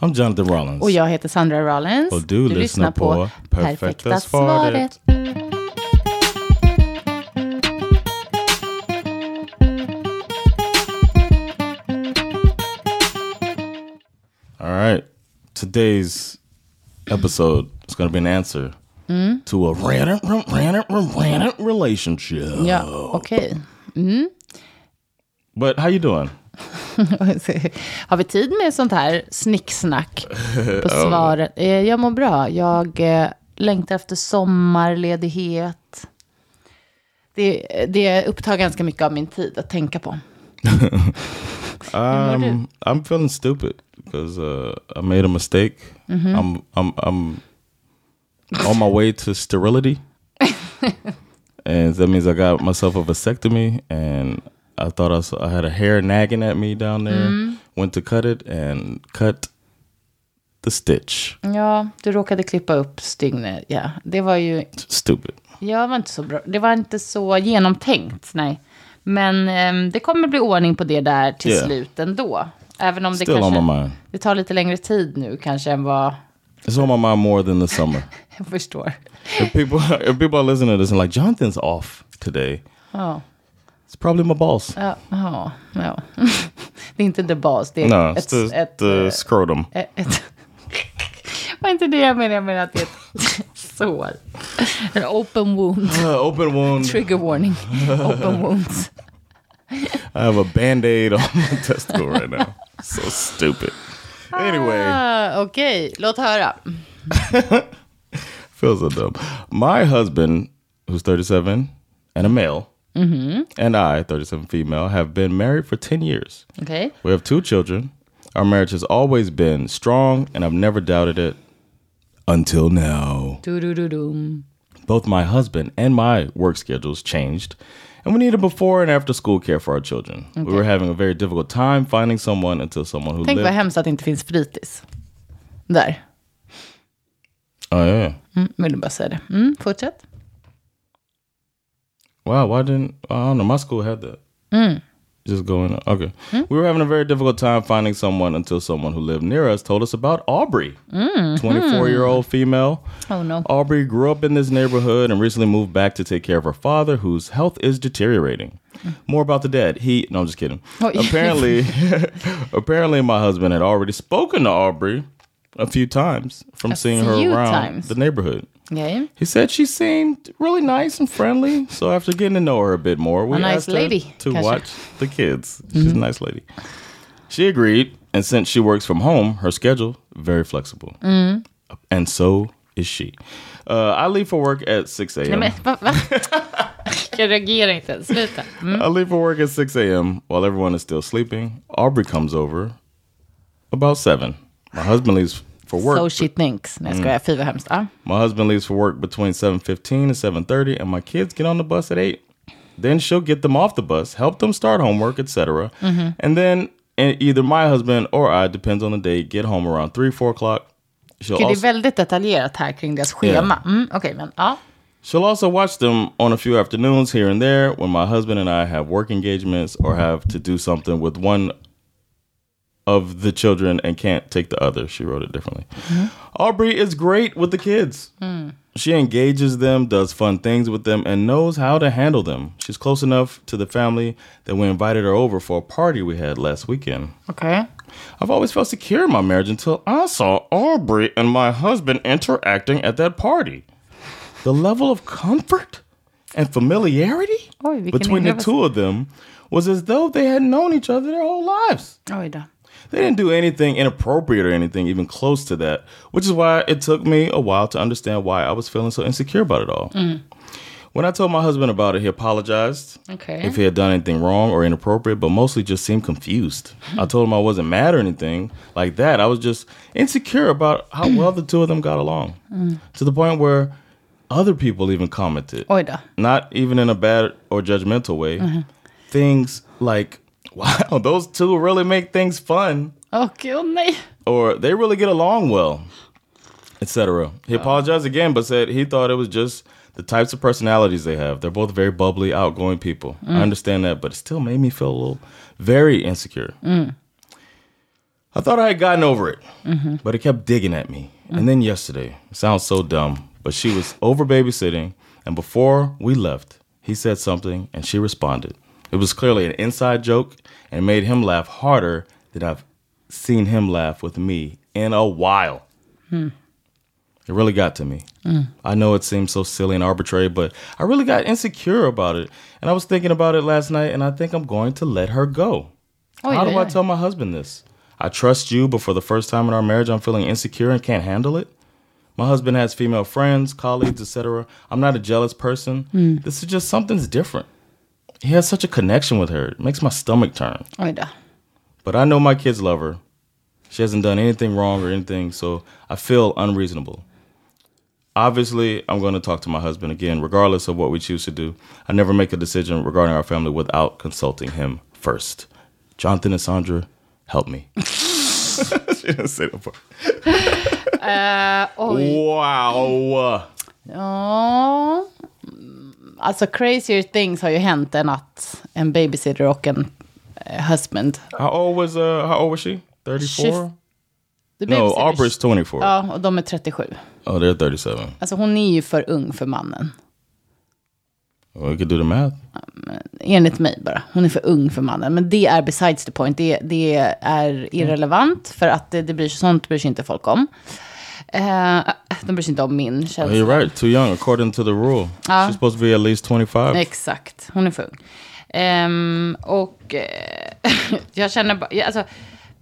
I'm Jonathan Rollins. Och jag heter Sandra Rollins. Och du lyssnar på Perfekta svaret. All right. Today's episode is going to be an answer mm. to a random, random, random relationship. Ja, okej. Mm. But how you doing? Har vi tid med sånt här snicksnack på svaret? Eh, Jag mår bra. Jag eh, längtar efter sommarledighet. Det, det upptar ganska mycket av min tid att tänka på. Um, I'm feeling stupid because uh, I made a mistake. I'm, I'm, I'm on my way to sterility, and that means I got myself a vasectomy. And I thought I, saw, I had a hair nagging at me down there. Went to cut it and cut the stitch. Ja, du råkade klippa upp stygnet. Ja, det var ju... Stupid. Ja, det var inte så bra. Det var inte så genomtänkt, nej. Men ehm, det kommer bli ordning på det där till Yeah. slut ändå. Även om det Still on my kanske mind. det tar lite längre tid nu kanske än vad It's on my mind more than the summer. jag förstår. if people if people are listening to this and like Jonathan's off today, Ja, it's probably my balls. ja, ja. ja. det är inte the boss, det är No, ett... it's the, ett, the eh, scrotum. ett, ett var inte det jag menade, jag menar att det är ett sår. En open wound. Uh, open wound. Trigger warning. Open wounds. I have a band aid on my testicle right now. So stupid. Anyway, Ah, Okej, låt höra. feels so dumb. My husband, who's 37 and a male, and I, 37 female, have been married for 10 years. Okay. We have two children. Our marriage has always been strong, and I've never doubted it until now. Both my husband and my work schedules changed, and we needed before and after school care for our children. We were having a very difficult time finding someone until someone who Tänk lived. vad hemskt att det inte finns fritids. Där. oh yeah. Mm, vill du bara säga det. Mm, fortsätt. Wow, why didn't I don't know? My school had that. Mm. Just going okay. Hmm? We were having a very difficult time finding someone until someone who lived near us told us about Aubrey, mm, hmm. twenty-four-year-old female. Oh no. Aubrey grew up in this neighborhood and recently moved back to take care of her father, whose health is deteriorating. Hmm. More about the dad. He no, I'm just kidding. Oh, apparently, apparently, my husband had already spoken to Aubrey a few times from seeing her around times. the neighborhood. Yeah. He said she seemed really nice and friendly. So after getting to know her a bit more, we A nice asked her lady, to kanske. watch the kids. She's a nice lady. She agreed, and since she works from home, her schedule very flexible, and so is she. Uh, I leave for work at six a.m. men va? va? Jag reagerar inte. Sluta. Mm. I leave for work at 6 a.m. while everyone is still sleeping. Aubrey comes over about 7. My husband leaves for work. So she thinks. Nej, jag skojar. Fy vad hemskt. Ja. My husband leaves for work between 7:15 and 7:30 and my kids get on the bus at 8. Then she'll get them off the bus, help them start homework, etc. And then eh, either my husband or I, depends on the day, get home around 3, 4 o'clock. She'll det är väldigt detaljerat här kring deras schema. Mm, Okej, men ja. she'll also watch them on a few afternoons here and there when my husband and I have work engagements or have to do something with one of the children and can't take the other. She wrote it differently. Aubrey is great with the kids. She engages them, does fun things with them, and knows how to handle them. She's close enough to the family that we invited her over for a party we had last weekend. Okay. I've always felt secure in my marriage until I saw Aubrey and my husband interacting at that party. The level of comfort and familiarity vilken between the two of them was as though they had known each other their whole lives. Oj då. They didn't do anything inappropriate or anything even close to that, which is why it took me a while to understand why I was feeling so insecure about it all. When When I told my husband about it, he apologized Okay. if he had done anything wrong or inappropriate, but mostly just seemed confused. I told him I wasn't mad or anything like that. I was just insecure about how well the two of them got along mm. to the point where other people even commented, Oj då. not even in a bad or judgmental way, mm-hmm. things like, wow, those two really make things fun Oh, kill me. or they really get along well, etc. He apologized again, but said he thought it was just the types of personalities they have. They're both very bubbly, outgoing people. I mm. understand that, but it still made me feel a little very insecure. Mm. I thought I had gotten over it, mm-hmm. but it kept digging at me. And then yesterday, it sounds so dumb, but she was over babysitting, and before we left, he said something, and she responded. It was clearly an inside joke and made him laugh harder than I've seen him laugh with me in a while. It really got to me. I know it seems so silly and arbitrary, but I really got insecure about it. And I was thinking about it last night, and I think I'm going to let her go. Oj, How do I tell my husband this? I trust you, but for the first time in our marriage, I'm feeling insecure and can't handle it. My husband has female friends, colleagues, etc. I'm not a jealous person. Hmm. This is just something's different. He has such a connection with her. It makes my stomach turn. Oj då. But I know my kids love her. She hasn't done anything wrong or anything, so I feel unreasonable. Obviously, I'm going to talk to my husband again, regardless of what we choose to do. I never make a decision regarding our family without consulting him first. Jonathan and Sandra, help me. she didn't say that part. oj. Wow. Ja. Alltså crazier things har ju hänt än att en babysitter och en eh, husband. How old was uh how old was she? 34? The No, Aubrey's 24. Ja, och de är 37. Oh, they're 37. Alltså hon är ju för ung för mannen. Well, we could do the math. Enligt mig bara. Hon är för ung för mannen. Men det är besides the point. Det, det är irrelevant. För att det, det bryr sig, sånt bryr sig inte folk om. Eh, de bryr sig inte om min Oh, känsla. you're right. Too young according to the rule. She's supposed to be at least 25. Exakt, hon är för ung. Ehm, och eh, jag känner bara, ja, alltså,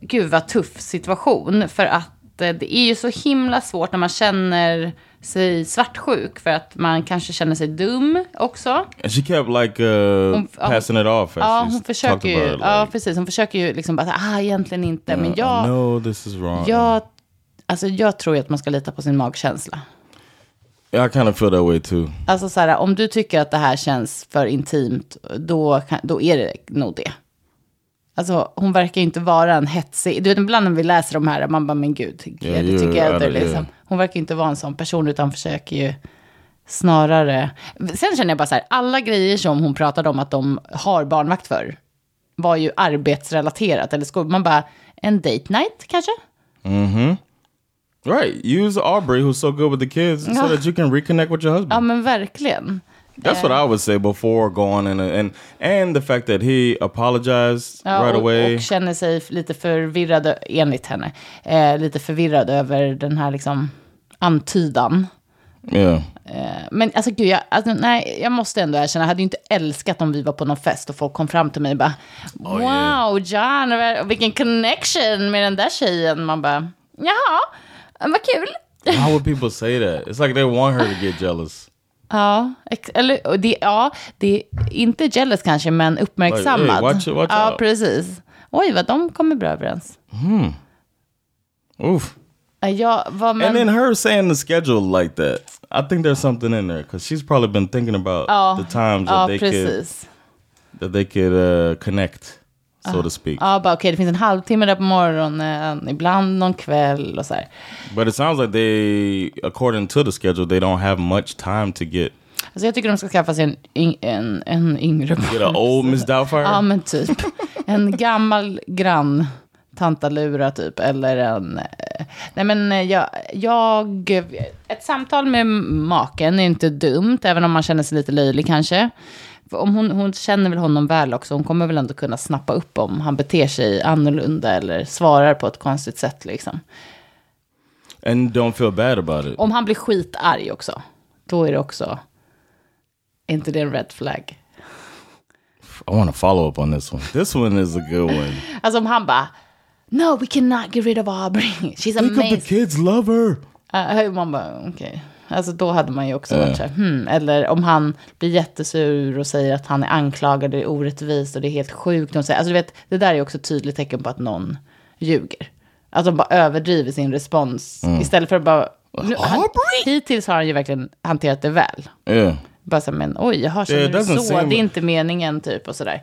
gud vad tuff situation. För att eh, det är ju så himla svårt när man känner sig svartsjuk. För att man kanske känner sig dum också. And she kept like uh, Hon- ja, passing it off Ja, hon försöker ju, it. Like, ja precis, hon försöker ju liksom bara, ah egentligen inte. Men I jag, know this is wrong. jag, alltså jag tror ju att man ska lita på sin magkänsla. Yeah, I kind of feel that way too. Alltså så här, om du tycker att det här känns för intimt, då, kan, då är det nog det. Alltså hon verkar ju inte vara en hetsig, du vet ibland när vi läser de här, man bara men gud, get it ju, together det- liksom. Hon verkar ju inte vara en sån person, utan försöker ju snarare. Sen känner jag bara så här, alla grejer som hon pratade om att de har barnvakt för, var ju arbetsrelaterat. Eller skol, man bara, en date night kanske? Right. Use Aubrey, who's so good with the kids, so that you can reconnect with your husband. Ja men verkligen. That's what I would say before going in, and and the fact that he apologized Ja, right och, away. och känner sig lite förvirrad, enligt henne, eh, lite förvirrad över den här liksom antydan. yeah. Eh, men alltså gud, jag, alltså, nej, jag måste ändå erkänna, jag hade ju inte älskat om vi var på någon fest och folk kom fram till mig och bara, wow, yeah. John, vilken connection med den där tjejen. Man bara, jaha, vad kul. How would people say that? It's like they want her to get jealous. Ja, eller, det, ja, det är inte jealous kanske, men uppmärksammad. Like, hey, watch it, watch ja, out. precis. Oj, vad de kommer bra överens. Oof. Ja, var, men, And then her saying the schedule like that, I think there's something in there because she's probably been thinking about Ja, the times ja, that they could precis. that they could uh, connect, so to speak. Ja, bara okej, det finns en halvtimme där på morgonen, ibland någon kväll och så här. But it sounds like they, according to the schedule, they don't have much time to get Alltså jag tycker de ska skaffa sig en, yng- en, en yngre get an old Miss Doubtfire. Ja, men typ. En gammal grann tantalura typ. Eller en... eh, Nej men eh, jag, jag... Ett samtal med maken är inte dumt. Även om man känner sig lite löjlig kanske. Om hon, hon känner väl honom väl också. Hon kommer väl ändå kunna snappa upp om han beter sig annorlunda. Eller svarar på ett konstigt sätt liksom. and don't feel bad about it. Om han blir skitarg också. Då är det också... Är inte det en red flag? I want to follow up on this one. This one is a good one. Alltså om han bara, no we cannot get rid of Aubrey. She's Think of the amazing. kids love her. Uh, man bara, okej. Alltså då hade man ju också varit så här, hmm. Eller om han blir jättesur och säger att han är anklagad, det är orättvist och det är helt sjukt. Och så, alltså du vet, det där är också ett tydligt tecken på att någon ljuger. Att de bara överdriver sin respons. Istället för att bara... Nu, han, hittills har han ju verkligen hanterat det väl. Yeah. Bara så här, men oj, jaha, känner Yeah, it du så? seem- Det är inte meningen, typ, och sådär.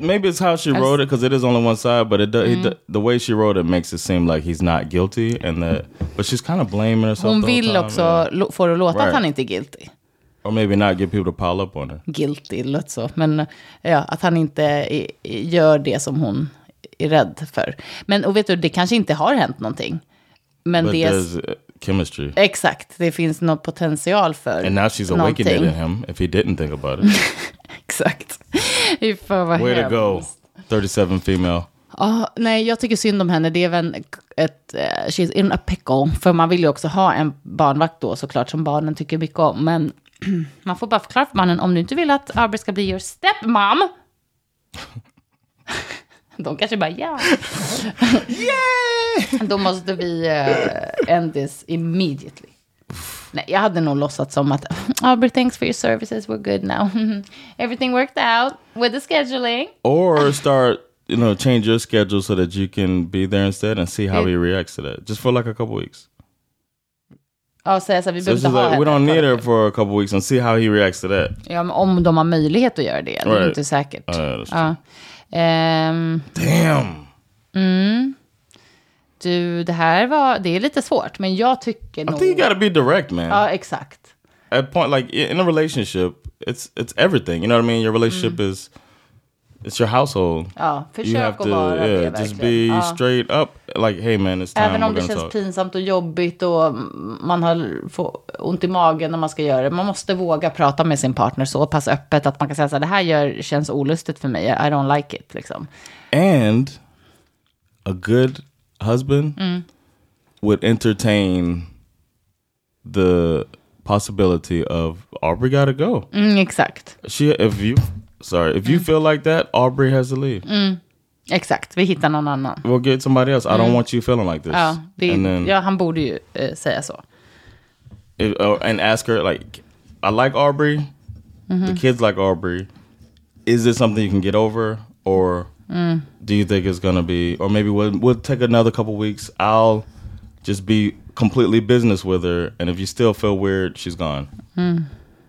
Maybe it's how she wrote it because it is only one side, but it do, he do, the way she wrote it makes it seem like he's not guilty, and that but she's kind of blaming herself. Hon vill också lo- få det att låta att Right. han inte är guilty. or maybe not get people to pile up on her. Guilty, låter så. Men ja, att han inte gör det som hon är rädd för. Men och vet du, det kanske inte har hänt någonting. Men But det är... uh, chemistry, Exakt, det finns någon potential för and now she's awakening in him. If he didn't think about it, Exakt. Fy fan vad way to hemskt. go, thirty-seven female. Ja, nej, jag tycker synd om henne. Det är väl ett, eh, she's in a pickle. För man vill ju också ha en barnvakt då såklart, som barnen tycker mycket om. Men man får bara förklara för mannen, om du inte vill att Arbet ska bli your stepmom. De kanske bara, ja. Då måste vi uh, end this immediately. Nej, jag hade nog låtsats som att Albert, thanks for your services, we're good now. Everything worked out with the scheduling. or start you know change your schedule so that you can be there instead and see how he reacts to that just for like a couple weeks Ja, säga så här, vi so behöver just ha like we don't need her for a couple weeks and see how he reacts to that Ja, men om de har möjlighet att göra det. Det är Right. inte säkert. Uh, ja. Ehm, damn du, det här var, det är lite svårt, men jag tycker i nog... think you gotta be direct man Ja, exakt. at point like i- in a relationship it's it's everything you know what i mean your relationship is it's your household Ja, you försök have att to vara det yeah just verkligen. be Ja. straight up like hey man it's time Även om det känns talk pinsamt och jobbigt och man har får ont i magen när man ska göra det. Man måste våga prata med sin partner så pass öppet att man kan säga så här, det här gör, känns olustigt för mig, I don't like it. Liksom. and a good husband would entertain the possibility of Aubrey got to go. Mm, exakt, She, if you, sorry, if you feel like that, Aubrey has to leave. exakt. Vi hittar någon annan. We'll get somebody else. I don't want you feeling like this. Ja, det, and then, ja han borde ju eh, säga så. if, uh, and ask her like, I like Aubrey. The kids like Aubrey. Is this something you can get over, or do you think it's gonna be, or maybe we'll we'll take another couple weeks. I'll just be completely business with her, and if you still feel weird, she's gone.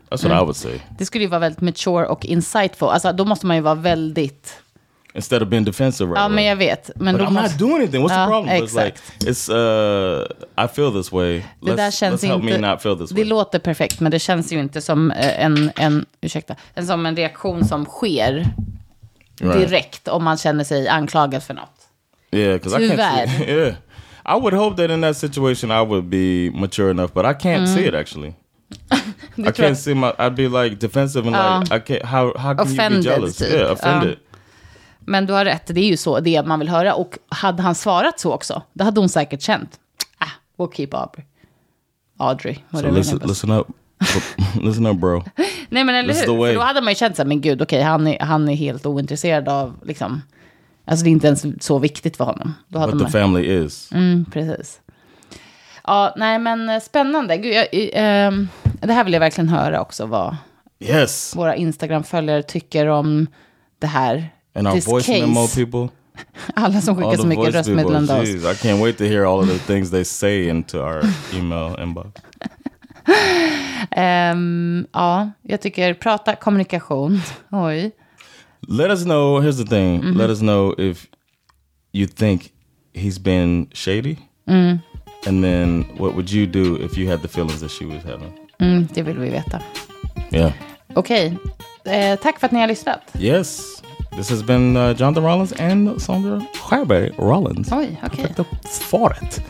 That's what I would say. Det skulle ju vara väldigt mature och insightful. Alltså då måste man ju vara väldigt... Instead of being defensive, right? Ja, men jag vet. Men But I'm not måste... doing anything. What's Ja, the problem? But it's like exakt. it's uh, I feel this way. Det där Let's, känns let's help inte... me not feel this det way. låter perfekt, men det känns ju inte som eh, en, en, ursäkta, en, som en reaktion som sker Right. direkt om man känner sig anklagad för något. Yeah, because I can't. See, yeah, I would hope that in that situation I would be mature enough, but I can't see it actually. I can't see my. I'd be like defensive and like I can't. How how can Offended, you be jealous? typ. Yeah, offended. Men du har rätt, det är ju så, det man vill höra. Och hade han svarat så också, då hade hon säkert känt, ah, we'll keep Aubrey. Audrey, So listen, listen up, listen up, bro. Nej men eller This is hur? the. För då hade man ju känt så här, men gud, okej, han, är, han är helt ointresserad av, liksom, alltså det är inte ens så viktigt för honom. Då hade But the man, family is. mm, precis. Ja, nej men eh, spännande. Gud, jag, eh, det här vill jag verkligen höra också, vad Yes, våra Instagram-följare tycker om det här. and our this voice case. memo people. Alla som skickar the så mycket röstmeddelanden. Jeez, I can't wait to hear all of the things they say into our email inbox. Ehm, ja, jag tycker prata kommunikation. Oj. Let us know. Here's the thing. Mm-hmm. Let us know if you think he's been shady, Mm. and then what would you do if you had the feelings that she was having? Mm, det vill vi veta. Yeah. Okej, eh, tack för att ni har lyssnat. Yes. This has been uh, Jonathan Rollins and Sandra Scherberg Rollins. Oj, okej. The fart.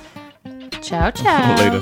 Ciao, ciao. Later.